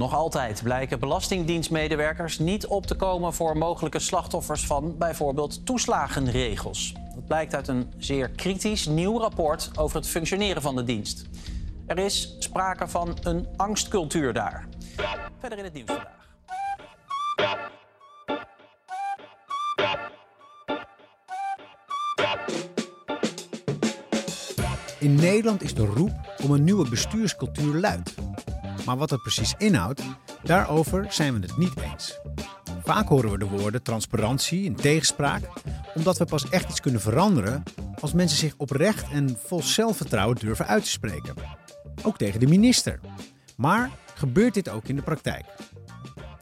Nog altijd blijken belastingdienstmedewerkers niet op te komen voor mogelijke slachtoffers van bijvoorbeeld toeslagenregels. Dat blijkt uit een zeer kritisch nieuw rapport over het functioneren van de dienst. Er is sprake van een angstcultuur daar. Verder in het nieuws vandaag. In Nederland is de roep om een nieuwe bestuurscultuur luid. Maar wat dat precies inhoudt, daarover zijn we het niet eens. Vaak horen we de woorden transparantie en tegenspraak, omdat we pas echt iets kunnen veranderen als mensen zich oprecht en vol zelfvertrouwen durven uit te spreken. Ook tegen de minister. Maar gebeurt dit ook in de praktijk?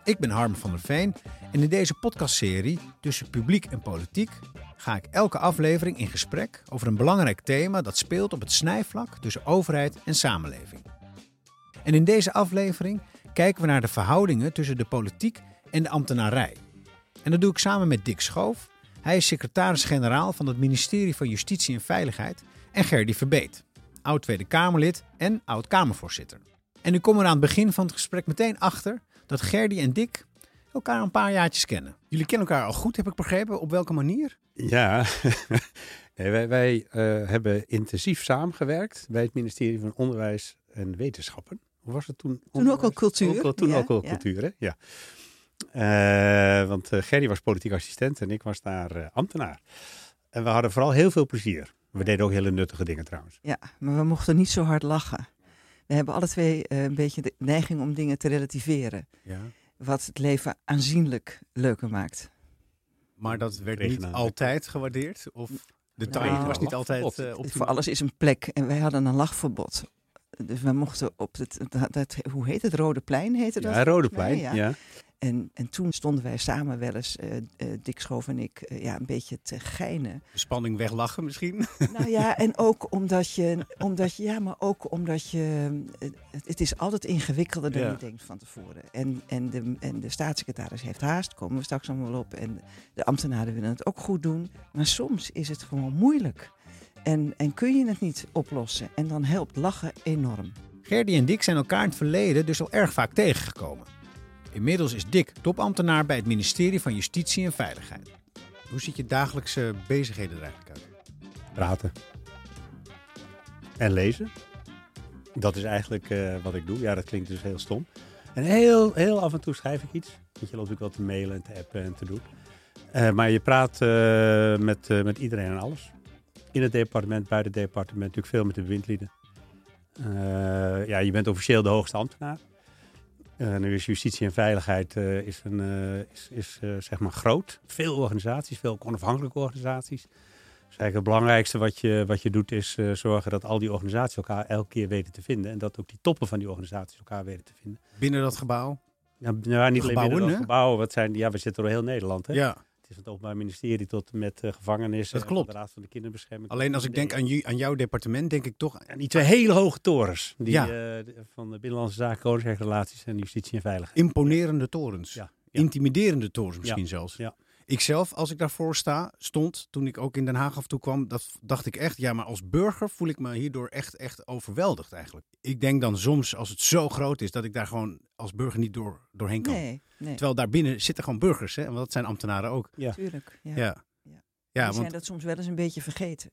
Ik ben Harm van der Veen en in deze podcastserie Tussen Publiek en Politiek ga ik elke aflevering in gesprek over een belangrijk thema dat speelt op het snijvlak tussen overheid en samenleving. En in deze aflevering kijken we naar de verhoudingen tussen de politiek en de ambtenarij. En dat doe ik samen met Dick Schoof. Hij is secretaris-generaal van het ministerie van Justitie en Veiligheid. En Gerdy Verbeet, oud Tweede Kamerlid en oud Kamervoorzitter. En nu komen we aan het begin van het gesprek meteen achter dat Gerdy en Dick elkaar een paar jaartjes kennen. Jullie kennen elkaar al goed, heb ik begrepen. Op welke manier? Ja, wij, uh, hebben intensief samengewerkt bij het ministerie van Onderwijs en Wetenschappen. Hoe was het toen? Toen ook al cultuur. Ook, toen ja, ook al ja. cultuur, hè? Ja. Uh, want uh, Gerry was politiek assistent en ik was daar ambtenaar. En we hadden vooral heel veel plezier. We deden ook hele nuttige dingen trouwens. Ja, maar we mochten niet zo hard lachen. We hebben alle twee een beetje de neiging om dingen te relativeren. Ja. Wat het leven aanzienlijk leuker maakt. Maar dat werd niet altijd gewaardeerd? Of de timing Nou, was niet altijd uh, optimaal? Voor alles is een plek en wij hadden een lachverbod. Dus we mochten op het, dat, dat, hoe heet het, Rode Plein heette dat? Ja, Rodeplein. mij, Ja. ja. En, en toen stonden wij samen wel eens, uh, uh, Dick Schoof en ik, uh, ja, een beetje te geinen. De spanning weglachen misschien? Nou ja, en ook omdat je, omdat je ja, maar ook omdat je, het, het is altijd ingewikkelder dan Ja. je denkt van tevoren. En, en, de, en de staatssecretaris heeft haast, komen we straks allemaal op. En de ambtenaren willen het ook goed doen. Maar soms is het gewoon moeilijk. En, en kun je het niet oplossen. En dan helpt lachen enorm. Gerdy en Dick zijn elkaar in het verleden dus al erg vaak tegengekomen. Inmiddels is Dick topambtenaar bij het ministerie van Justitie en Veiligheid. Hoe ziet je dagelijkse bezigheden er eigenlijk uit? Praten. En lezen. Dat is eigenlijk uh, wat ik doe. Ja, dat klinkt dus heel stom. En heel, heel af en toe schrijf ik iets. Want je loopt natuurlijk wel te mailen en te appen en te doen. Uh, maar je praat uh, met, met iedereen en alles. In het departement, buiten het departement, natuurlijk veel met de bewindlieden. ja, je bent officieel de hoogste ambtenaar. Uh, nu is justitie en veiligheid uh, is, een, uh, is, is zeg maar groot. Veel organisaties, veel onafhankelijke organisaties. Dus eigenlijk het belangrijkste wat je, wat je doet is zorgen dat al die organisaties elkaar elke keer weten te vinden. En dat ook die toppen van die organisaties elkaar weten te vinden. Binnen dat gebouw? Ja, nou, niet alleen binnen dat hè? gebouw. Wat zijn, ja, we zitten door heel Nederland. Hè? Ja. Is van het Openbaar Ministerie tot met uh, gevangenissen. Dat klopt. De Raad van de Kinderbescherming. Alleen als ik denk aan, aan jouw departement, denk ik toch... En die twee hele hoge torens. Die, Ja. uh, van de Binnenlandse Zaken, Koninkrijksrelaties en Justitie en Veiligheid. Imponerende torens. Ja. ja. Intimiderende torens misschien zelfs. Ja. Ik zelf, als ik daarvoor sta, stond, toen ik ook in Den Haag af toe kwam, dat dacht ik echt, ja, maar als burger voel ik me hierdoor echt, echt overweldigd eigenlijk. Ik denk dan soms, als het zo groot is, dat ik daar gewoon als burger niet door, doorheen kan. Nee, nee. Terwijl daarbinnen zitten gewoon burgers, hè? want dat zijn ambtenaren ook. Ja. Tuurlijk. Ja. Ja, Ja. ja. Die want zijn dat soms wel eens een beetje vergeten.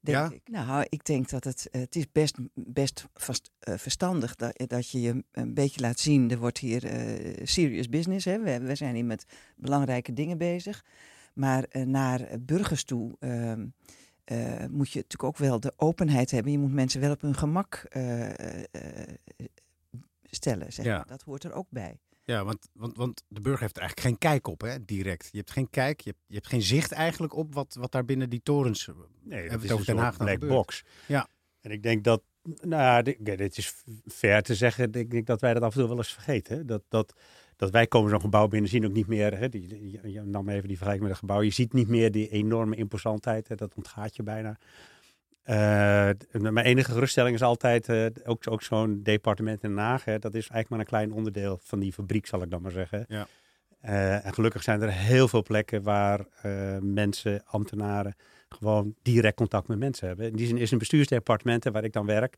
Denk Ja? ik. Nou, ik denk dat het, het is best, best vast, uh, verstandig dat, dat je je een beetje laat zien. Er wordt hier uh, serious business. Hè? We, we zijn hier met belangrijke dingen bezig. Maar uh, naar burgers toe ehm, moet je natuurlijk ook wel de openheid hebben. Je moet mensen wel op hun gemak eh, stellen. Zeg Ja. maar. Dat hoort er ook bij. Ja, want, want, want de burger heeft er eigenlijk geen kijk op, hè, direct. Je hebt geen kijk, je hebt, je hebt geen zicht eigenlijk op wat, wat daar binnen die torens... Nee, hebben dat is over een Den Haag soort black gebeurt. box. Ja. En ik denk dat, nou ja, dit, dit is fair te zeggen, ik denk dat wij dat af en toe wel eens vergeten. Hè? Dat, dat, dat wij komen zo'n gebouw binnen, zien ook niet meer, hè, die, die, je nam even die vergelijking met een gebouw, je ziet niet meer die enorme imposantheid, hè, dat ontgaat je bijna. Uh, mijn enige geruststelling is altijd, uh, ook, ook zo'n departement in Den Haag, hè, dat is eigenlijk maar een klein onderdeel van die fabriek, zal ik dan maar zeggen. Ja. Uh, en gelukkig zijn er heel veel plekken waar mensen, ambtenaren, gewoon direct contact met mensen hebben. In die zin is een bestuursdepartement waar ik dan werk.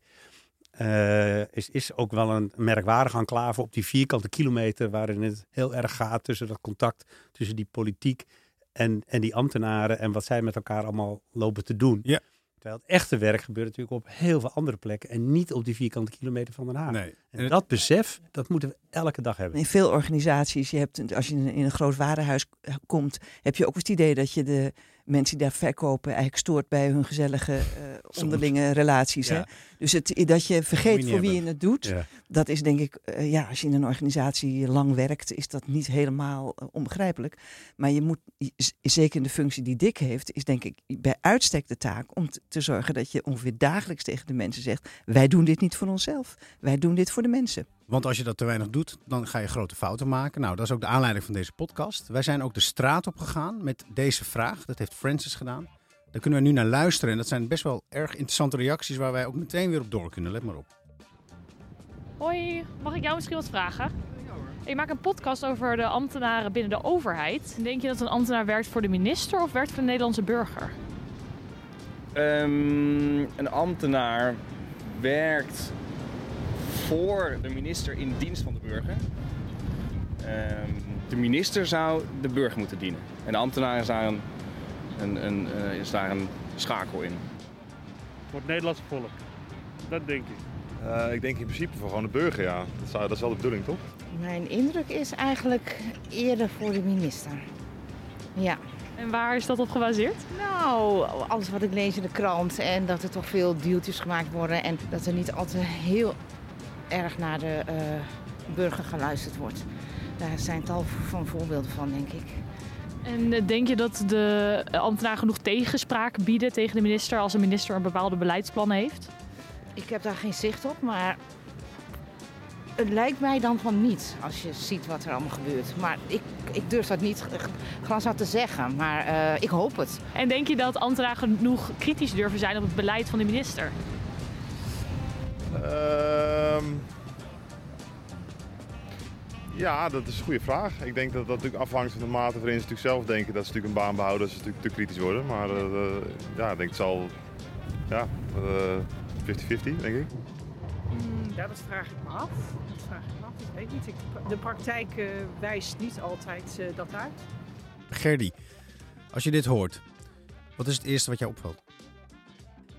eh, is, is ook wel een merkwaardige enclave op die vierkante kilometer waarin het heel erg gaat tussen dat contact tussen die politiek en, en die ambtenaren en wat zij met elkaar allemaal lopen te doen. Ja. Terwijl het echte werk gebeurt natuurlijk op heel veel andere plekken en niet op die vierkante kilometer van Den Haag. Nee. En dat besef, dat moeten we elke dag hebben. In veel organisaties, je hebt, als je in een, groot warenhuis k- komt, heb je ook het idee dat je de mensen die daar verkopen eigenlijk stoort bij hun gezellige eh, onderlinge relaties. Hè? Dus het, dat je vergeet voor wie je het doet, Ja. dat is denk ik, eh, ja, als je in een organisatie lang werkt, is dat niet helemaal eh, onbegrijpelijk. Maar je moet, zeker in de functie die Dick heeft, is denk ik bij uitstek de taak om te zorgen dat je ongeveer dagelijks tegen de mensen zegt, wij doen dit niet voor onszelf, wij doen dit voor de mensen. Want als je dat te weinig doet, dan ga je grote fouten maken. Nou, dat is ook de aanleiding van deze podcast. Wij zijn ook de straat op gegaan met deze vraag. Dat heeft Francis gedaan. Daar kunnen we nu naar luisteren. En dat zijn best wel erg interessante reacties waar wij ook meteen weer op door kunnen. Let maar op. Hoi, mag ik jou misschien wat vragen? Ik maak een podcast over de ambtenaren binnen de overheid. Denk je dat een ambtenaar werkt voor de minister of werkt voor de Nederlandse burger? Ehm, een ambtenaar werkt voor de minister in dienst van de burger. Ehm, de minister zou de burger moeten dienen. En de ambtenaar is daar een, een, een, eh, is daar een schakel in. Voor het Nederlandse volk. Dat denk ik. Eh, ik denk in principe voor gewoon de burger, ja. Dat, zou, dat is wel de bedoeling, toch? Mijn indruk is eigenlijk eerder voor de minister. Ja. En waar is dat op gebaseerd? Nou, alles wat ik lees in de krant en dat er toch veel deeltjes gemaakt worden en dat er niet altijd heel erg naar de eh, burger geluisterd wordt. Daar zijn tal van voorbeelden van, denk ik. En eh, denk je dat de ambtenaren genoeg tegenspraak bieden tegen de minister als de minister een bepaalde beleidsplan heeft? Ik heb daar geen zicht op, maar het lijkt mij dan van niet als je ziet wat er allemaal gebeurt. Maar ik, ik durf dat niet glas te zeggen, maar eh, ik hoop het. En denk je dat ambtenaren genoeg kritisch durven zijn op het beleid van de minister? Ehm, ja, dat is een goede vraag. Ik denk dat dat natuurlijk afhangt van de mate waarin ze natuurlijk zelf denken dat ze natuurlijk een baan behouden, dat ze natuurlijk te kritisch worden. Maar eh, eh, ja, ik denk het zal ja, eh, 50-50, denk ik. Mm, Ja, dat vraag ik me af. Dat vraag ik me af. Ik weet niet. Ik, de praktijk eh, wijst niet altijd eh, dat uit. Gerdy, als je dit hoort, wat is het eerste wat jou opvalt?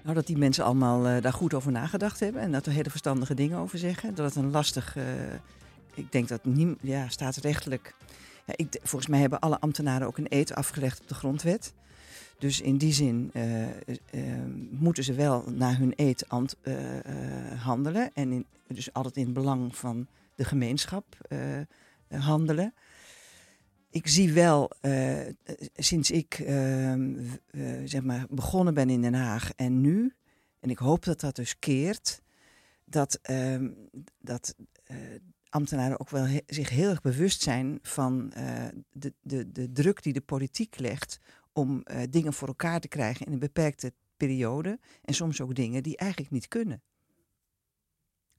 Nou, dat die mensen allemaal eh, daar goed over nagedacht hebben en dat er hele verstandige dingen over zeggen. Dat het een lastig, eh, ik denk dat niem, ja, staatsrechtelijk. Ja, ik, volgens mij hebben alle ambtenaren ook een eed afgelegd op de grondwet. Dus in die zin eh, moeten ze wel naar hun eed handelen. En dus altijd in het belang van de gemeenschap handelen. Ik zie wel, eh, eh, sinds ik ehm, eh, zeg maar begonnen ben in Den Haag en nu, en ik hoop dat dat dus keert, dat, ehm, dat ambtenaren ook wel zich heel erg bewust zijn van de, de, de druk die de politiek legt om dingen voor elkaar te krijgen in een beperkte periode. En soms ook dingen die eigenlijk niet kunnen.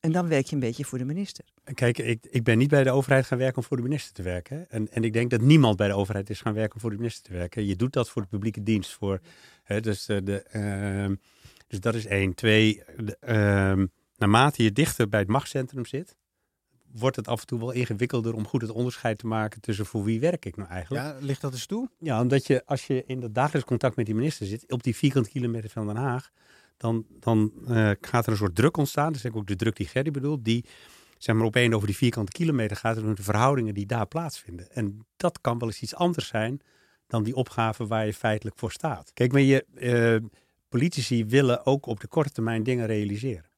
En dan werk je een beetje voor de minister. Kijk, ik, ik ben niet bij de overheid gaan werken om voor de minister te werken. hè. En, en ik denk dat niemand bij de overheid is gaan werken om voor de minister te werken. Je doet dat voor de publieke dienst. Voor, hè, dus, eh, de, ehm, dus dat is één. Twee, de, ehm, naarmate je dichter bij het machtscentrum zit, wordt het af en toe wel ingewikkelder om goed het onderscheid te maken tussen voor wie werk ik nou eigenlijk. Ja, ligt dat eens toe? Ja, omdat je als je in dat dagelijks contact met die minister zit, op die vierkante kilometer van Den Haag, dan, dan eh, gaat er een soort druk ontstaan. Dat is ook de druk die Gerry bedoelt, die zeg maar opeen over die vierkante kilometer gaat om de verhoudingen die daar plaatsvinden. En dat kan wel eens iets anders zijn dan die opgave waar je feitelijk voor staat. Kijk, maar je, eh, politici willen ook op de korte termijn dingen realiseren.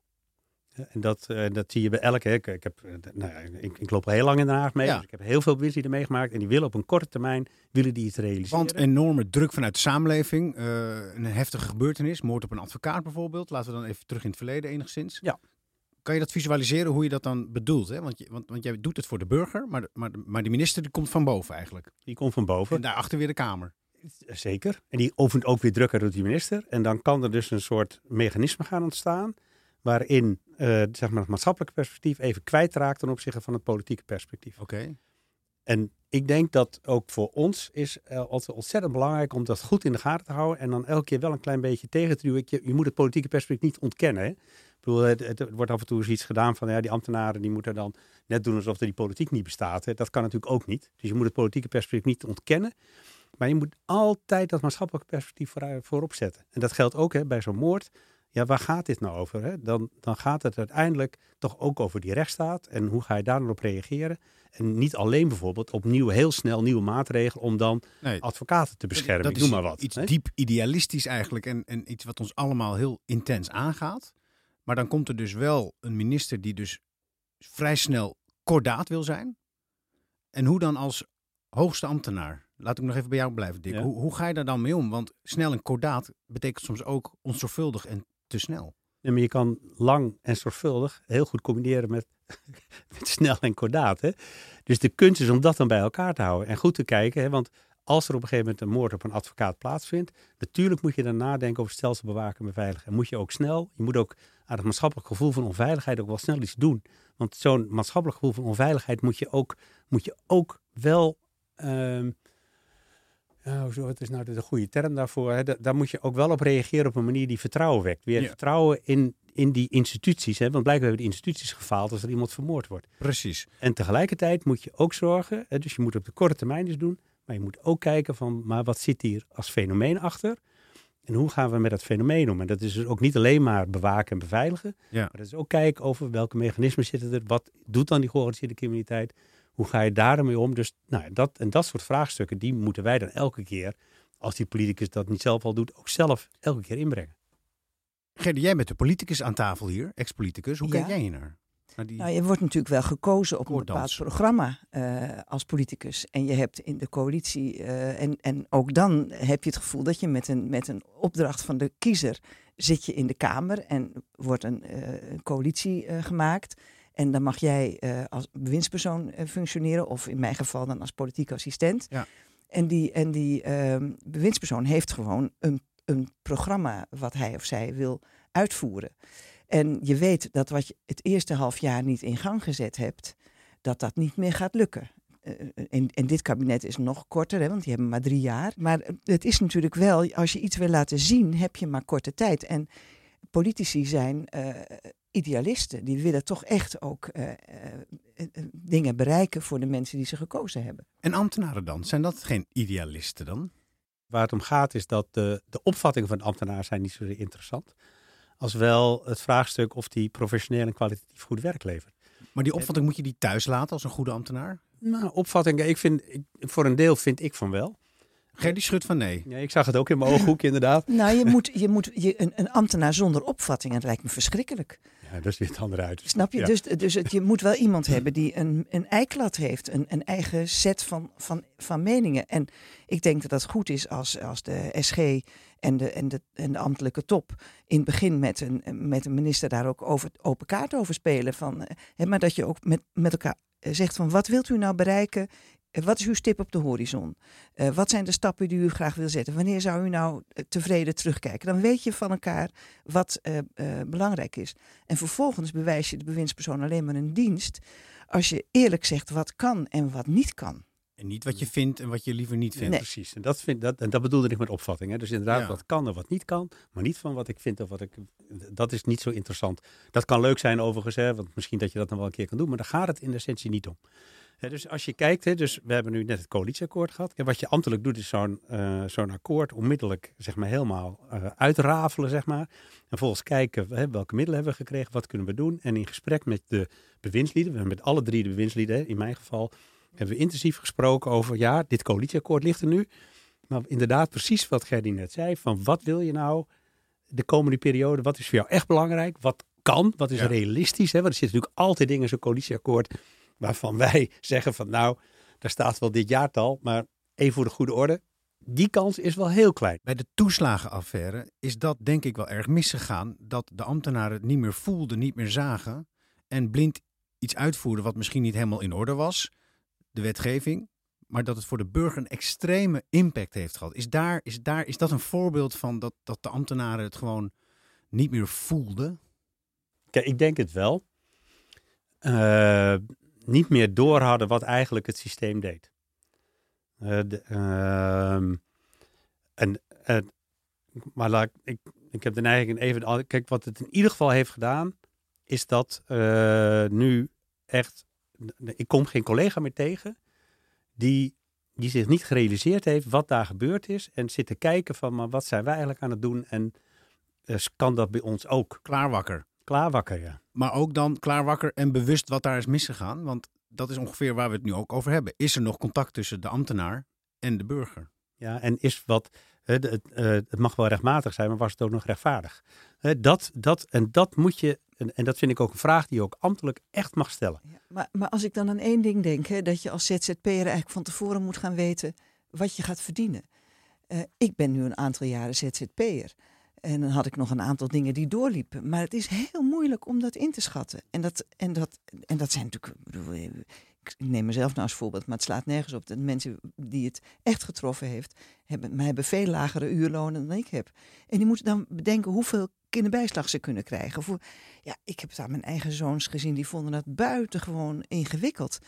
En dat, eh, dat zie je bij elke. Ik, ik, heb, eh, nou, ja, ik, ik loop al heel lang in Den Haag mee. Ja. Dus ik heb heel veel mensen die meegemaakt. En die willen op een korte termijn willen die iets realiseren. Want enorme druk vanuit de samenleving. eh, een heftige gebeurtenis, moord op een advocaat bijvoorbeeld. Laten we dan even terug in het verleden enigszins. Ja. Kan je dat visualiseren hoe je dat dan bedoelt? Hè? Want, je, want, want jij doet het voor de burger, maar de, maar, maar de minister die komt van boven eigenlijk. Die komt van boven. En daarachter weer de Kamer. Zeker. En die oefent ook weer drukker door die minister. En dan kan er dus een soort mechanisme gaan ontstaan. Waarin eh, zeg maar het maatschappelijke perspectief even kwijtraakt ten opzichte van het politieke perspectief. Oké. En ik denk dat ook voor ons is altijd ontzettend belangrijk om dat goed in de gaten te houden. En dan elke keer wel een klein beetje tegen te duwen. Je, je moet het politieke perspectief niet ontkennen. Hè? bedoel, het, het wordt af en toe eens iets gedaan van ja, die ambtenaren die moeten dan net doen alsof er die politiek niet bestaat. Hè. Dat kan natuurlijk ook niet. Dus je moet het politieke perspectief niet ontkennen. Maar je moet altijd dat maatschappelijke perspectief voor, voorop zetten. En dat geldt ook hè, bij zo'n moord. Ja, waar gaat dit nou over? Hè? Dan, dan gaat het uiteindelijk toch ook over die rechtsstaat. En hoe ga je daar dan op reageren? En niet alleen bijvoorbeeld opnieuw heel snel nieuwe maatregelen om dan Nee. advocaten te beschermen. Dat noem maar wat. Iets hè? diep idealistisch eigenlijk en, en iets wat ons allemaal heel intens aangaat. Maar dan komt er dus wel een minister die dus vrij snel kordaat wil zijn. En hoe dan als hoogste ambtenaar? Laat ik nog even bij jou blijven, Dick. Ja. Hoe, hoe ga je daar dan mee om? Want snel en kordaat betekent soms ook onzorgvuldig en te snel. Ja, maar je kan lang en zorgvuldig heel goed combineren met, met snel en kordaat. Hè? Dus de kunst is om dat dan bij elkaar te houden en goed te kijken. Hè? Want als er op een gegeven moment een moord op een advocaat plaatsvindt, natuurlijk moet je dan nadenken over het stelsel bewaken en beveiligen. En moet je ook snel, je moet ook aan het maatschappelijk gevoel van onveiligheid ook wel snel iets doen. Want zo'n maatschappelijk gevoel van onveiligheid moet je ook, moet je ook wel. ehm, ja, hoezo, wat is nou de, de goede term daarvoor? Hè? Da- daar moet je ook wel op reageren op een manier die vertrouwen wekt. Weer Ja. vertrouwen in, in die instituties. Hè? Want blijkbaar hebben die instituties gefaald als er iemand vermoord wordt. Precies. En tegelijkertijd moet je ook zorgen, hè, dus je moet op de korte termijn iets doen, maar je moet ook kijken van, maar wat zit hier als fenomeen achter? En hoe gaan we met dat fenomeen om? En dat is dus ook niet alleen maar bewaken en beveiligen, Ja. maar dat is ook kijken over welke mechanismen zitten er, wat doet dan die georganiseerde criminaliteit, hoe ga je daarmee om? Dus nou, dat, en dat soort vraagstukken, die moeten wij dan elke keer, als die politicus dat niet zelf al doet, ook zelf elke keer inbrengen. Gerda, jij bent de politicus aan tafel hier, ex-politicus. Hoe Ja. kijk jij hier naar? Naar die... Nou, je wordt natuurlijk wel gekozen op een bepaald programma eh, als politicus. En je hebt in de coalitie, eh, en, en ook dan heb je het gevoel dat je met een, met een opdracht van de kiezer zit je in de Kamer en wordt een, eh, een coalitie eh, gemaakt. En dan mag jij eh, als bewindspersoon eh, functioneren, of in mijn geval dan als politiek assistent. Ja. En die, en die ehm, bewindspersoon heeft gewoon een, een programma wat hij of zij wil uitvoeren. En je weet dat wat je het eerste half jaar niet in gang gezet hebt, dat dat niet meer gaat lukken. Eh, En, en dit kabinet is nog korter, hè, want die hebben maar drie jaar. Maar het is natuurlijk wel, als je iets wil laten zien, heb je maar korte tijd. En politici zijn eh, idealisten. Die willen toch echt ook eh, eh, dingen bereiken voor de mensen die ze gekozen hebben. En ambtenaren dan? Zijn dat geen idealisten dan? Waar het om gaat is dat de, de opvattingen van de ambtenaar zijn niet zo interessant. Als wel het vraagstuk of die professioneel en kwalitatief goed werk levert. Maar die opvatting moet je die thuis laten als een goede ambtenaar? Nou, opvattingen, ik vind, ik, voor een deel vind ik van wel. Gerdy schudt van nee. Ja, ik zag het ook in mijn ooghoek inderdaad. Nou, je moet, je moet je, een, een ambtenaar zonder opvattingen, dat lijkt me verschrikkelijk. Ja, dat is weer het andere uit. Snap je? Ja. Dus, dus het, je moet wel iemand hebben die een, een eiklad heeft, een, een eigen set van, van, van meningen. En ik denk dat dat goed is als, als de SG en de, en, de, en de ambtelijke top in het begin met een, met een minister daar ook over, open kaart over spelen. Van, eh, hè, maar dat je ook met, met elkaar eh, zegt van wat wilt u nou bereiken? Eh, Wat is uw stip op de horizon? Eh, wat zijn de stappen die u graag wil zetten? Wanneer zou u nou eh, tevreden terugkijken? Dan weet je van elkaar wat eh, eh, belangrijk is. En vervolgens bewijs je de bewindspersoon alleen maar een dienst als je eerlijk zegt wat kan en wat niet kan. En niet wat je vindt en wat je liever niet vindt. Nee. Precies, en dat, vind, dat, en dat bedoelde ik met opvatting. Hè. Dus inderdaad, Ja. wat kan en wat niet kan, maar niet van wat ik vind of wat ik. Dat is niet zo interessant. Dat kan leuk zijn overigens, hè, want misschien dat je dat nog wel een keer kan doen, maar daar gaat het in essentie niet om. Dus als je kijkt, hè, dus we hebben nu net het coalitieakkoord gehad. En wat je ambtelijk doet, is zo'n eh, zo'n akkoord onmiddellijk zeg maar, helemaal eh, uitrafelen. Zeg maar. En vervolgens kijken hè, welke middelen hebben we gekregen, wat kunnen we doen. En in gesprek met de bewindslieden, we hebben met alle drie de bewindslieden, in mijn geval, hebben we intensief gesproken over, ja, dit coalitieakkoord ligt er nu. Maar inderdaad, precies wat Gerdy net zei, van wat wil je nou de komende periode, wat is voor jou echt belangrijk, wat kan, wat is Ja. realistisch. Hè? Want er zitten natuurlijk altijd dingen in zo'n coalitieakkoord waarvan wij zeggen van nou, daar staat wel dit jaartal, maar even voor de goede orde, die kans is wel heel klein. Bij de toeslagenaffaire is dat denk ik wel erg misgegaan. Dat de ambtenaren het niet meer voelden, niet meer zagen. En blind iets uitvoerden wat misschien niet helemaal in orde was. De wetgeving. Maar dat het voor de burger een extreme impact heeft gehad. Is, daar, is, daar, is dat een voorbeeld van dat, dat de ambtenaren het gewoon niet meer voelden? Kijk, ik denk het wel. Eh, niet meer door hadden wat eigenlijk het systeem deed. Eh, de, ehm, en, eh, maar laat, ik, ik, heb de neiging even. Kijk, wat het in ieder geval heeft gedaan, is dat eh, nu echt. Ik kom geen collega meer tegen die, die zich niet gerealiseerd heeft wat daar gebeurd is. En zit te kijken van, maar wat zijn wij eigenlijk aan het doen? En kan dat bij ons ook? Klaarwakker. Klaarwakker, ja. Maar ook dan klaarwakker en bewust wat daar is misgegaan. Want dat is ongeveer waar we het nu ook over hebben. Is er nog contact tussen de ambtenaar en de burger? Ja, en is wat, het, het, het mag wel rechtmatig zijn, maar was het ook nog rechtvaardig? Dat, dat, en dat moet je, en, en dat vind ik ook een vraag die je ook ambtelijk echt mag stellen. Ja, maar, maar als ik dan aan één ding denk, hè, dat je als ZZP'er eigenlijk van tevoren moet gaan weten wat je gaat verdienen. Uh, ik ben nu een aantal jaren ZZP'er. En dan had ik nog een aantal dingen die doorliepen. Maar het is heel moeilijk om dat in te schatten. En dat, en dat, en dat zijn natuurlijk. Ik neem mezelf nou als voorbeeld, maar het slaat nergens op. De mensen die het echt getroffen heeft, hebben, maar hebben veel lagere uurlonen dan ik heb. En die moeten dan bedenken hoeveel kinderbijslag ze kunnen krijgen. Voor, ja, ik heb daar mijn eigen zoons gezien, die vonden dat buitengewoon ingewikkeld.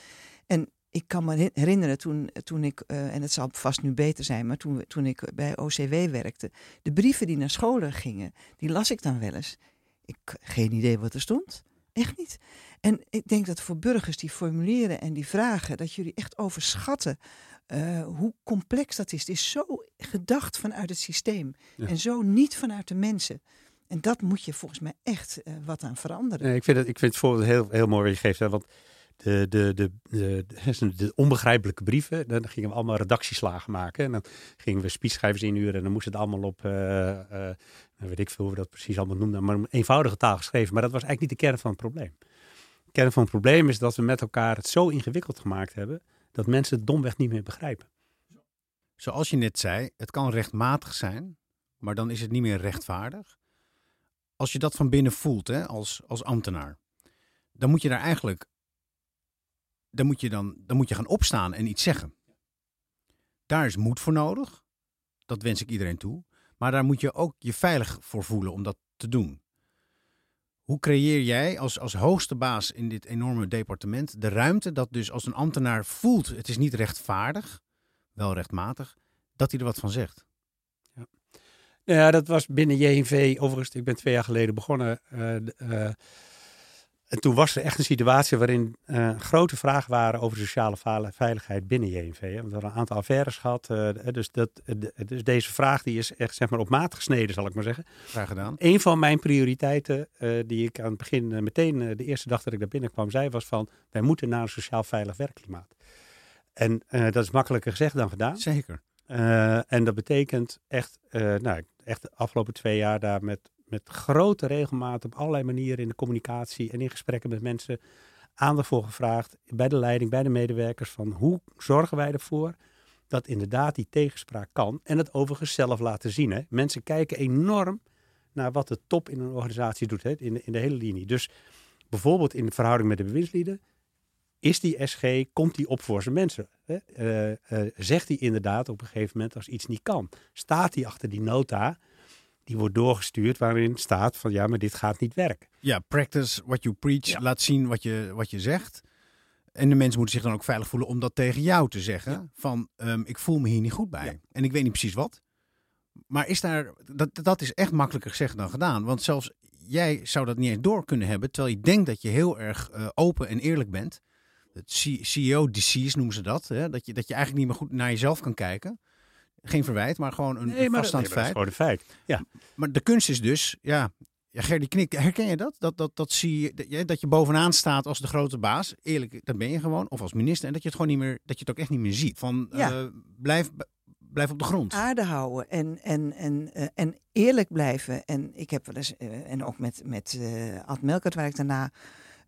En ik kan me herinneren toen, toen ik, uh, en het zal vast nu beter zijn, maar toen, toen ik bij OCW werkte, de brieven die naar scholen gingen, die las ik dan wel eens. Ik geen idee wat er stond. Echt niet. En ik denk dat voor burgers die formuleren en die vragen, dat jullie echt overschatten uh, hoe complex dat is. Het is zo gedacht vanuit het systeem ja. en zo niet vanuit de mensen. En dat moet je volgens mij echt uh, wat aan veranderen. Nee, ik, vind het, ik vind het voorbeeld heel, heel mooi wat je geeft. Hè, want de, de, de, de, onbegrijpelijke brieven. Dan gingen we allemaal redactieslagen maken. En dan gingen we speechschrijvers inhuren. En dan moest het allemaal op, uh, uh, weet ik veel hoe we dat precies allemaal noemden, maar een eenvoudige taal geschreven. Maar dat was eigenlijk niet de kern van het probleem. De kern van het probleem is dat we met elkaar het zo ingewikkeld gemaakt hebben, dat mensen het domweg niet meer begrijpen. Zoals je net zei, het kan rechtmatig zijn, maar dan is het niet meer rechtvaardig. Als je dat van binnen voelt, hè, als, als ambtenaar, dan moet je daar eigenlijk dan moet je, dan, dan moet je gaan opstaan en iets zeggen. Daar is moed voor nodig. Dat wens ik iedereen toe. Maar daar moet je ook je veilig voor voelen om dat te doen. Hoe creëer jij als, als hoogste baas in dit enorme departement de ruimte dat dus als een ambtenaar voelt het is niet rechtvaardig, wel rechtmatig, dat hij er wat van zegt? Ja, ja dat was binnen JNV, overigens, ik ben twee jaar geleden begonnen. Uh, uh, en toen was er echt een situatie waarin uh, grote vragen waren over sociale veiligheid binnen JNV. Hè. We hadden een aantal affaires gehad. Uh, dus, dat, dus deze vraag die is echt zeg maar, op maat gesneden, zal ik maar zeggen. Graag gedaan. Een van mijn prioriteiten, die ik aan het begin meteen de eerste dag dat ik daar binnenkwam zei, was van wij moeten naar een sociaal veilig werkklimaat. En dat is makkelijker gezegd dan gedaan. Zeker. en dat betekent echt, nou, echt de afgelopen twee jaar daar met met grote regelmaat op allerlei manieren in de communicatie en in gesprekken met mensen aandacht voor gevraagd. Bij de leiding, bij de medewerkers. Van hoe zorgen wij ervoor dat inderdaad die tegenspraak kan. En het overigens zelf laten zien. Hè. Mensen kijken enorm naar wat de top in een organisatie doet. Hè, in, de, in de hele linie. Dus bijvoorbeeld in de verhouding met de bewindslieden. Is die SG, komt die op voor zijn mensen? Hè? Uh, uh, zegt hij inderdaad op een gegeven moment als iets niet kan? Staat hij achter die nota die wordt doorgestuurd waarin staat van ja, maar dit gaat niet werken. Ja, practice what you preach. Laat zien wat je, wat je zegt. En de mensen moeten zich dan ook veilig voelen om dat tegen jou te zeggen. Van um, ik voel me hier niet goed bij. En ik weet niet precies wat. Maar is daar, dat, dat is echt makkelijker gezegd dan gedaan. Want zelfs jij zou dat niet eens door kunnen hebben. Terwijl je denkt dat je heel erg uh, open en eerlijk bent. Het CEO disease noemen ze dat. Hè? Dat, je, dat je eigenlijk niet meer goed naar jezelf kan kijken. Geen verwijt, maar gewoon een nee, vaststaand nee, feit. gewoon een feit. Ja. Maar de kunst is dus, ja, ja Gerdy Knik, herken je dat? Dat, dat, dat zie je, dat je, dat je bovenaan staat als de grote baas. Eerlijk, dat ben je gewoon. Of als minister. En dat je het gewoon niet meer, dat je het ook echt niet meer ziet. Van, ja. uh, blijf, blijf op de grond. Aarde houden en, en, en, uh, en eerlijk blijven. En ik heb wel eens, uh, en ook met, met Ad Melkert, waar ik daarna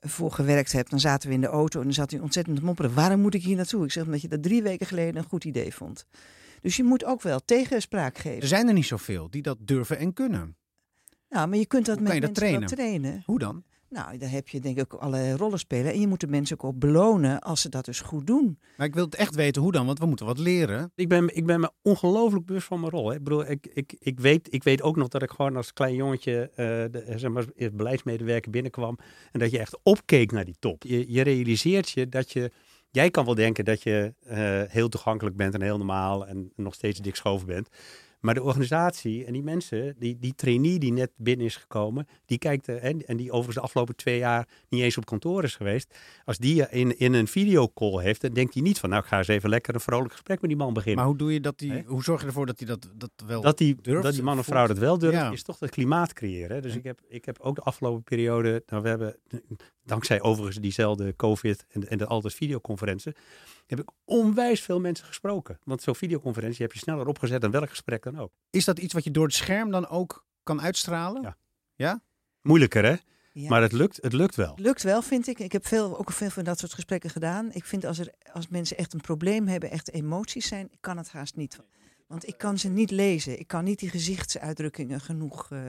voor gewerkt heb, dan zaten we in de auto en dan zat hij ontzettend te mopperen. Waarom moet ik hier naartoe? Ik zeg omdat je dat drie weken geleden een goed idee vond. Dus je moet ook wel tegenspraak geven. Er zijn er niet zoveel die dat durven en kunnen. Nou, maar je kunt dat Hoe met je dat trainen? trainen. Hoe dan? Nou, daar heb je denk ik ook alle rollen spelen. En je moet de mensen ook op belonen als ze dat dus goed doen. Maar ik wil het echt weten hoe dan, want we moeten wat leren. Ik ben, ik ben me ongelooflijk bewust van mijn rol. Hè. Ik, bedoel, ik, ik, ik, weet, ik weet ook nog dat ik gewoon als klein jongetje, uh, de, zeg maar, beleidsmedewerker binnenkwam. En dat je echt opkeek naar die top. Je, je realiseert je dat je Jij kan wel denken dat je uh, heel toegankelijk bent en heel normaal en nog steeds dik schoven bent. Maar de organisatie en die mensen, die, die trainee die net binnen is gekomen, die kijkt, eh, en, en die overigens de afgelopen twee jaar niet eens op kantoor is geweest. Als die in, in een videocall heeft, dan denkt hij niet van, nou ik ga eens even lekker een vrolijk gesprek met die man beginnen. Maar hoe doe je dat? Die, hoe zorg je ervoor dat hij dat, dat wel dat die, durft? dat die man of vrouw dat wel durft, Ja. is toch het klimaat creëren. Dus ik heb, ik heb ook de afgelopen periode, nou we hebben, dankzij overigens diezelfde COVID en, en de altijd videoconferenties, heb ik onwijs veel mensen gesproken. Want zo'n videoconferentie heb je sneller opgezet dan welk gesprek dan ook. Is dat iets wat je door het scherm dan ook kan uitstralen? Ja. Ja? Moeilijker hè? Ja. Maar het lukt, het lukt wel. Lukt wel, vind ik. Ik heb veel, ook veel van dat soort gesprekken gedaan. Ik vind als, er, als mensen echt een probleem hebben, echt emoties zijn, ik kan het haast niet. Want ik kan ze niet lezen. Ik kan niet die gezichtsuitdrukkingen genoeg, eh,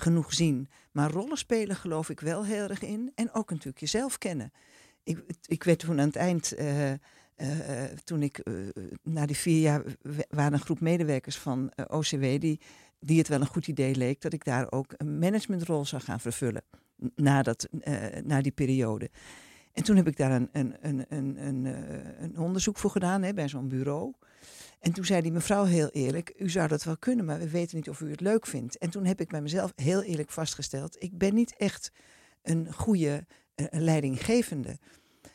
genoeg zien. Maar rollen spelen geloof ik wel heel erg in. En ook natuurlijk jezelf kennen. Ik, ik werd toen aan het eind, eh, eh, toen ik eh, na die vier jaar, waren een groep medewerkers van OCW die, die het wel een goed idee leek dat ik daar ook een managementrol zou gaan vervullen. Na, dat, na die periode. En toen heb ik daar een, een, een, een onderzoek voor gedaan hè, bij zo'n bureau. En toen zei die mevrouw heel eerlijk, u zou dat wel kunnen, maar we weten niet of u het leuk vindt. En toen heb ik bij mezelf heel eerlijk vastgesteld, ik ben niet echt een goede eh, leidinggevende.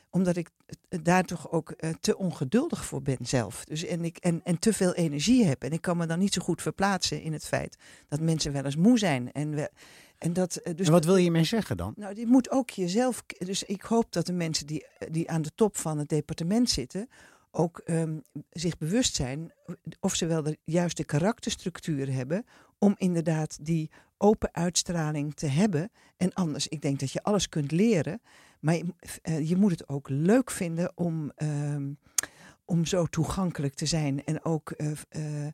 Omdat ik eh, daar toch ook eh, te ongeduldig voor ben zelf. Dus en, ik, en, en te veel energie heb. En ik kan me dan niet zo goed verplaatsen in het feit dat mensen wel eens moe zijn. En, we, en, dat, dus en wat wil je hiermee zeggen dan? nou, die moet ook jezelf. Dus ik hoop dat de mensen die, die aan de top van het departement zitten. Ook ehm, zich bewust zijn of ze wel de juiste karakterstructuur hebben. om inderdaad die open uitstraling te hebben. En anders, ik denk dat je alles kunt leren. Maar je, eh, je moet het ook leuk vinden om, ehm, om zo toegankelijk te zijn. En ook. eh, eh,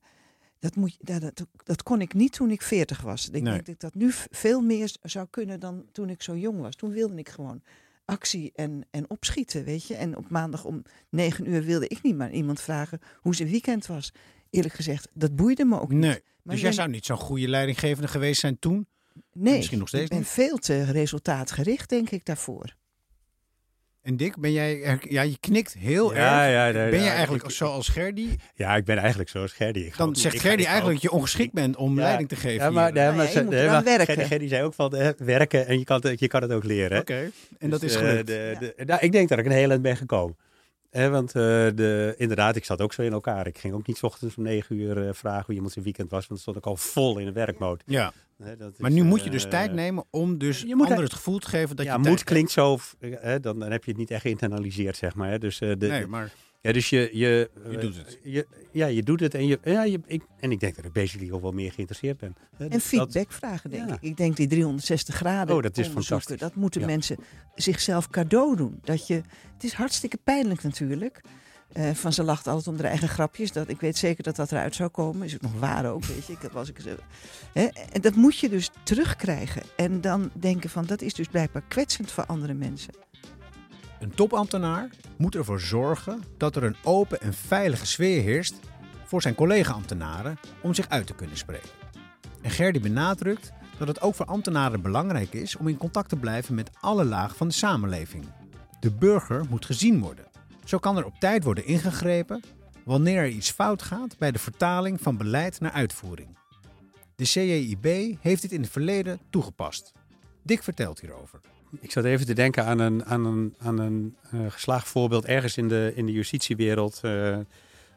dat, moet, dat, dat, dat kon ik niet toen ik 40 was. Ik Nee. denk dat ik dat nu veel meer zou kunnen dan toen ik zo jong was. Toen wilde ik gewoon actie en, en opschieten, weet je. En op maandag om negen uur wilde ik niet maar iemand vragen hoe zijn weekend was. Eerlijk gezegd, dat boeide me ook niet. Maar dus jij zou niet zo'n goede leidinggevende geweest zijn toen? Nee, misschien nog steeds ik ben niet. veel te resultaatgericht, denk ik, daarvoor. En Dick, ben jij, ja, je knikt heel Ja, erg. ja, nee, ben jij eigenlijk ik- zoals Gerdy? Ja, ik ben eigenlijk zoals Gerdy. Ik Dan ook- zegt Gerdy eigenlijk ook- dat je ongeschikt bent om Ja, leiding te geven. Ja, maar, nee, maar, ze- je moet nee, maar werken. Gerdy, zei ook van eh, werken en je kan, het, je kan het ook leren. Oké, en dat Dus, is eh, gelukt. de, de, nou, ik denk dat ik een heel eind ben gekomen. Hè, want eh, de, inderdaad, ik zat ook zo in elkaar. Ik ging ook niet 's ochtends om negen uur eh, vragen hoe iemand zijn weekend was. Want dan stond ik al vol in een werkmode. ja. Hè, dat Maar is, nu eh, moet je dus tijd nemen om dus je moet anderen er- het gevoel te geven dat ja, je moed tijd klinkt zo, eh, hè, dan, dan heb je het niet echt geïnternaliseerd, zeg maar. Hè. Dus, eh, de, Nee, maar ja, dus je, je, Je eh, doet het. Je, ja, je doet het en, je, ja, je, ik, en ik denk dat ik basically ook wel meer geïnteresseerd ben. En dat- feedback vragen, denk ja. ik. Ik denk die 360 graden Oh, dat is onderzoeken, fantastisch. dat moeten Ja. mensen zichzelf cadeau doen. Dat je, het is hartstikke pijnlijk natuurlijk. Eh, van ze lacht altijd om haar eigen grapjes. Dat, ik weet zeker dat dat eruit zou komen. Is het nog waar ook, weet je. Heb- was ik, zo- hè? En dat moet je dus terugkrijgen. En dan denken van, dat is dus blijkbaar kwetsend voor andere mensen. Een topambtenaar moet ervoor zorgen dat er een open en veilige sfeer heerst voor zijn collega-ambtenaren om zich uit te kunnen spreken. En Gerdy benadrukt dat het ook voor ambtenaren belangrijk is om in contact te blijven met alle lagen van de samenleving. De burger moet gezien worden. Zo kan er op tijd worden ingegrepen wanneer er iets fout gaat bij de vertaling van beleid naar uitvoering. De CJIB heeft dit in het verleden toegepast. Dick vertelt hierover. Ik zat even te denken aan een, aan een, aan een eh, geslaagd voorbeeld ergens in de, in de justitiewereld. eh,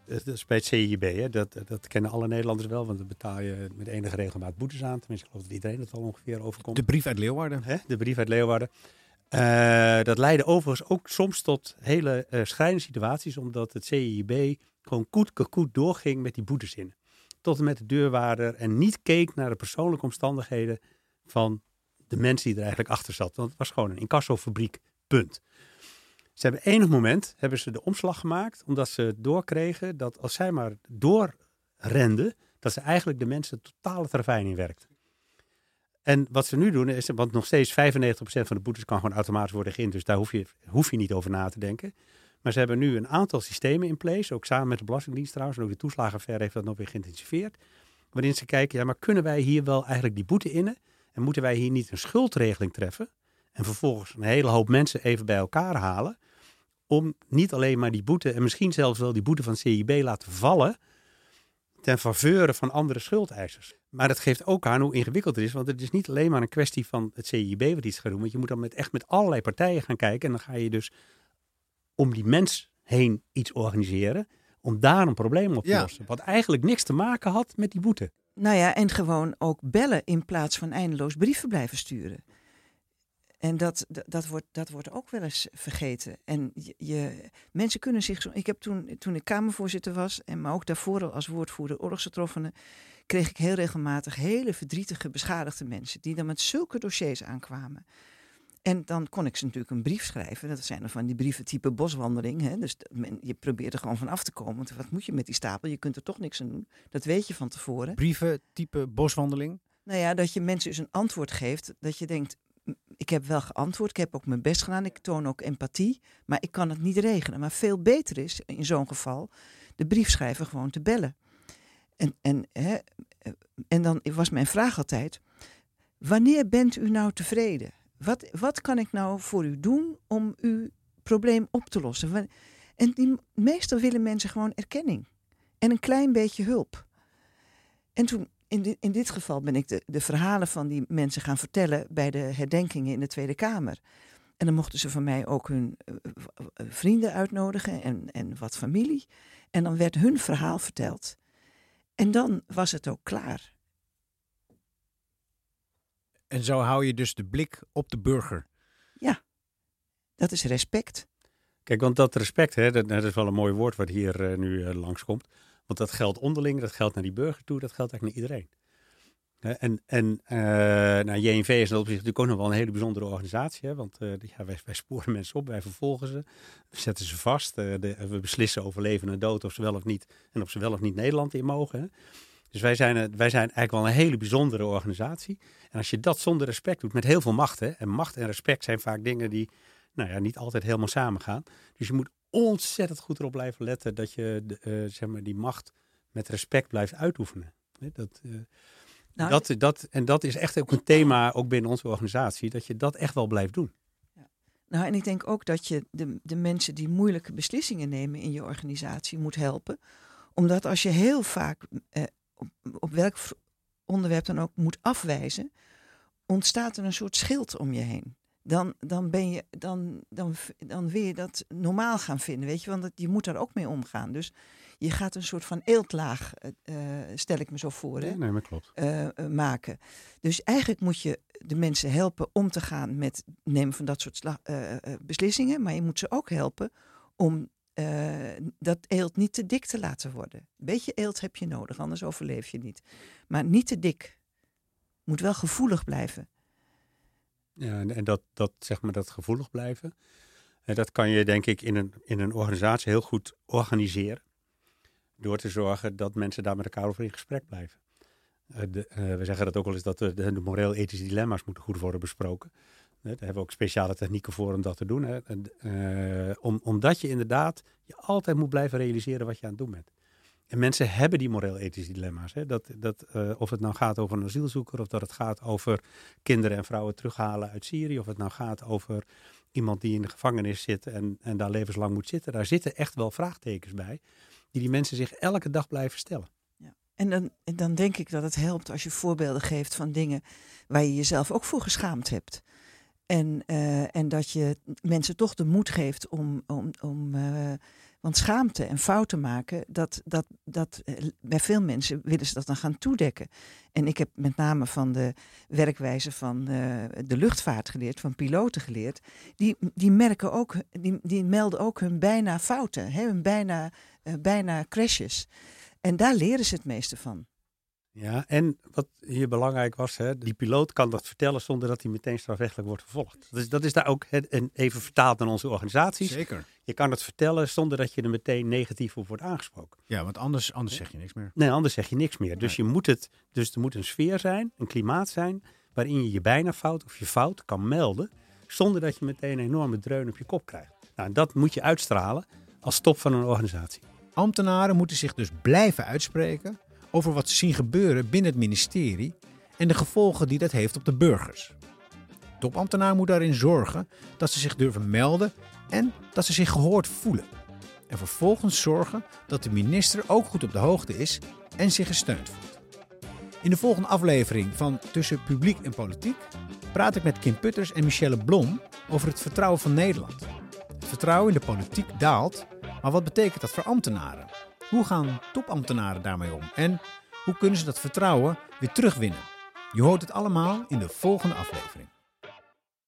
dat is bij het CIB. Hè. Dat, dat kennen alle Nederlanders wel, want dan betaal je met enige regelmaat boetes aan. Tenminste, ik geloof dat iedereen het al ongeveer overkomt. De brief uit Leeuwarden. Hè, de brief uit Leeuwarden. Eh, dat leidde overigens ook soms tot hele eh schrijnende situaties, omdat het CIB gewoon koet koet doorging met die boetes in. Tot en met de deurwaarder en niet keek naar de persoonlijke omstandigheden van de mensen die er eigenlijk achter zat. Want het was gewoon een incassofabriek, punt. Ze hebben enig moment hebben ze de omslag gemaakt, omdat ze doorkregen dat als zij maar doorrenden, dat ze eigenlijk de mensen totale ravijn in. En wat ze nu doen is, want nog steeds 95% van de boetes kan gewoon automatisch worden geïnd, dus daar hoef je, hoef je niet over na te denken. Maar ze hebben nu een aantal systemen in place, ook samen met de Belastingdienst trouwens, en ook de toeslagenaffaire heeft dat nog weer geïntensiveerd, waarin ze kijken, ja, maar kunnen wij hier wel eigenlijk die boete innen? En moeten wij hier niet een schuldregeling treffen? En vervolgens een hele hoop mensen even bij elkaar halen, om niet alleen maar die boete, en misschien zelfs wel die boete van CIB laten vallen, ten faveur van andere schuldeisers. Maar dat geeft ook aan hoe ingewikkeld het is. Want het is niet alleen maar een kwestie van het CIB wat iets gaat doen. Want je moet dan met, echt met allerlei partijen gaan kijken. En dan ga je dus om die mens heen iets organiseren. Om daar een probleem op te Ja. lossen. Wat eigenlijk niks te maken had met die boete. Nou ja, en gewoon ook bellen in plaats van eindeloos brieven blijven sturen. En dat, dat, dat, wordt, dat wordt ook wel eens vergeten. En je, je- mensen kunnen zich zo. Ik heb toen, toen ik Kamervoorzitter was, en maar ook daarvoor al als woordvoerder oorlogsgetroffenen, kreeg ik heel regelmatig hele verdrietige, beschadigde mensen die dan met zulke dossiers aankwamen. En dan kon ik ze natuurlijk een brief schrijven. Dat zijn dan van die brieven type boswandeling. Hè? Dus men- je probeert er gewoon van af te komen. Want wat moet je met die stapel? Je kunt er toch niks aan doen. Dat weet je van tevoren. Brieven, type boswandeling. Nou ja, dat je mensen dus een antwoord geeft. Dat je denkt, "M, ik heb wel geantwoord. Ik heb ook mijn best gedaan. Ik toon ook empathie. Maar ik kan het niet regelen. Maar veel beter is in zo'n geval de briefschrijver gewoon te bellen. En, en, hè, en dan was mijn vraag altijd: wanneer bent u nou tevreden? Wat, wat kan ik nou voor u doen om uw probleem op te lossen? En meestal willen mensen gewoon erkenning en een klein beetje hulp. En toen, in, dit in dit geval ben ik de, de verhalen van die mensen gaan vertellen bij de herdenkingen in de Tweede Kamer. En dan mochten ze van mij ook hun eh, eh, vrienden uitnodigen en, en wat familie. En dan werd hun verhaal verteld. En dan was het ook klaar. En zo hou je dus de blik op de burger. Dat is respect. Kijk, want dat respect, hè, dat, dat is wel een mooi woord wat hier eh, nu langskomt. Want dat geldt onderling, dat geldt naar die burger toe, dat geldt eigenlijk naar iedereen. En en eh nou, JNV is in natuurlijk ook nog wel een hele bijzondere organisatie. Hè, want eh, ja, wij, sporen mensen op, wij vervolgen ze, we zetten ze vast. eh, we beslissen over leven en dood of ze wel of niet, en of ze wel of niet Nederland in mogen. Hè. Dus wij zijn, wij zijn eigenlijk wel een hele bijzondere organisatie. En als je dat zonder respect doet, met heel veel macht. Hè, en macht en respect zijn vaak dingen die nou ja, niet altijd helemaal samen gaan. Dus je moet ontzettend goed erop blijven letten dat je de, eh, zeg maar die macht met respect blijft uitoefenen. Dat, eh, Nou, dat, dat, en dat is echt ook een thema, ook binnen onze organisatie, dat je dat echt wel blijft doen. Nou, en ik denk ook dat je de, de mensen die moeilijke beslissingen nemen in je organisatie moet helpen. Omdat als je heel vaak eh, op, op welk onderwerp dan ook moet afwijzen, ontstaat er een soort schild om je heen. Dan, dan, ben je, dan, dan, dan wil je dat normaal gaan vinden, weet je, want dat, je moet daar ook mee omgaan. Dus je gaat een soort van eeltlaag, eh, eh, stel ik me zo voor. Hè? Ja, nee, maar klopt. eh, maken. Dus eigenlijk moet je de mensen helpen om te gaan met nemen van dat soort beslissingen. Maar je moet ze ook helpen om dat eelt niet te dik te laten worden. Een beetje eelt heb je nodig, anders overleef je niet. Maar niet te dik. Moet wel gevoelig blijven. Ja, en, dat, dat, zeg maar, dat gevoelig blijven, en dat kan je denk ik in een, in een organisatie heel goed organiseren. Door te zorgen dat mensen daar met elkaar over in gesprek blijven. Eh, eh, we zeggen dat ook wel eens dat de, moreel-ethische dilemma's moeten goed worden besproken. Eh, daar hebben we ook speciale technieken voor om dat te doen. Hè. Om, omdat je inderdaad je altijd moet blijven realiseren wat je aan het doen bent. En mensen hebben die moreel-ethische dilemma's. Hè. Dat, dat, eh, of het nou gaat over een asielzoeker, of dat het gaat over kinderen en vrouwen terughalen uit Syrië, of het nou gaat over iemand die in de gevangenis zit en, en daar levenslang moet zitten. Daar zitten echt wel vraagtekens bij, die die mensen zich elke dag blijven stellen. En dan, dan denk ik dat het helpt als je voorbeelden geeft van dingen waar je jezelf ook voor geschaamd hebt. En, eh, en dat je mensen toch de moed geeft om. om, om eh, want schaamte en fouten maken, dat, dat, dat, eh, bij veel mensen willen ze dat dan gaan toedekken. En ik heb met name van de werkwijze van eh, de luchtvaart geleerd, van piloten geleerd. Die, die merken ook, die, die melden ook hun bijna fouten, hè, hun bijna, eh, bijna crashes. En daar leren ze het meeste van. Ja, en wat hier belangrijk was, hè, die piloot kan dat vertellen zonder dat hij meteen strafrechtelijk wordt vervolgd. Dus dat is daar ook hè, en even vertaald naar onze organisaties. Zeker. Je kan het vertellen zonder dat je er meteen negatief op wordt aangesproken. Ja, want anders, anders zeg je niks meer. Nee, anders zeg je niks meer. Dus, je moet het, dus er moet een sfeer zijn, een klimaat zijn, waarin je je bijna fout of je fout kan melden, zonder dat je meteen een enorme dreun op je kop krijgt. Nou, en dat moet je uitstralen als top van een organisatie. Ambtenaren moeten zich dus blijven uitspreken over wat ze zien gebeuren binnen het ministerie en de gevolgen die dat heeft op de burgers. Topambtenaar moet daarin zorgen dat ze zich durven melden en dat ze zich gehoord voelen. en vervolgens zorgen dat de minister ook goed op de hoogte is en zich gesteund voelt. In de volgende aflevering van Tussen Publiek en Politiek praat ik met Kim Putters en Michelle Blom over het vertrouwen van Nederland. Het vertrouwen in de politiek daalt, maar wat betekent dat voor ambtenaren? Hoe gaan topambtenaren daarmee om? En hoe kunnen ze dat vertrouwen weer terugwinnen? Je hoort het allemaal in de volgende aflevering.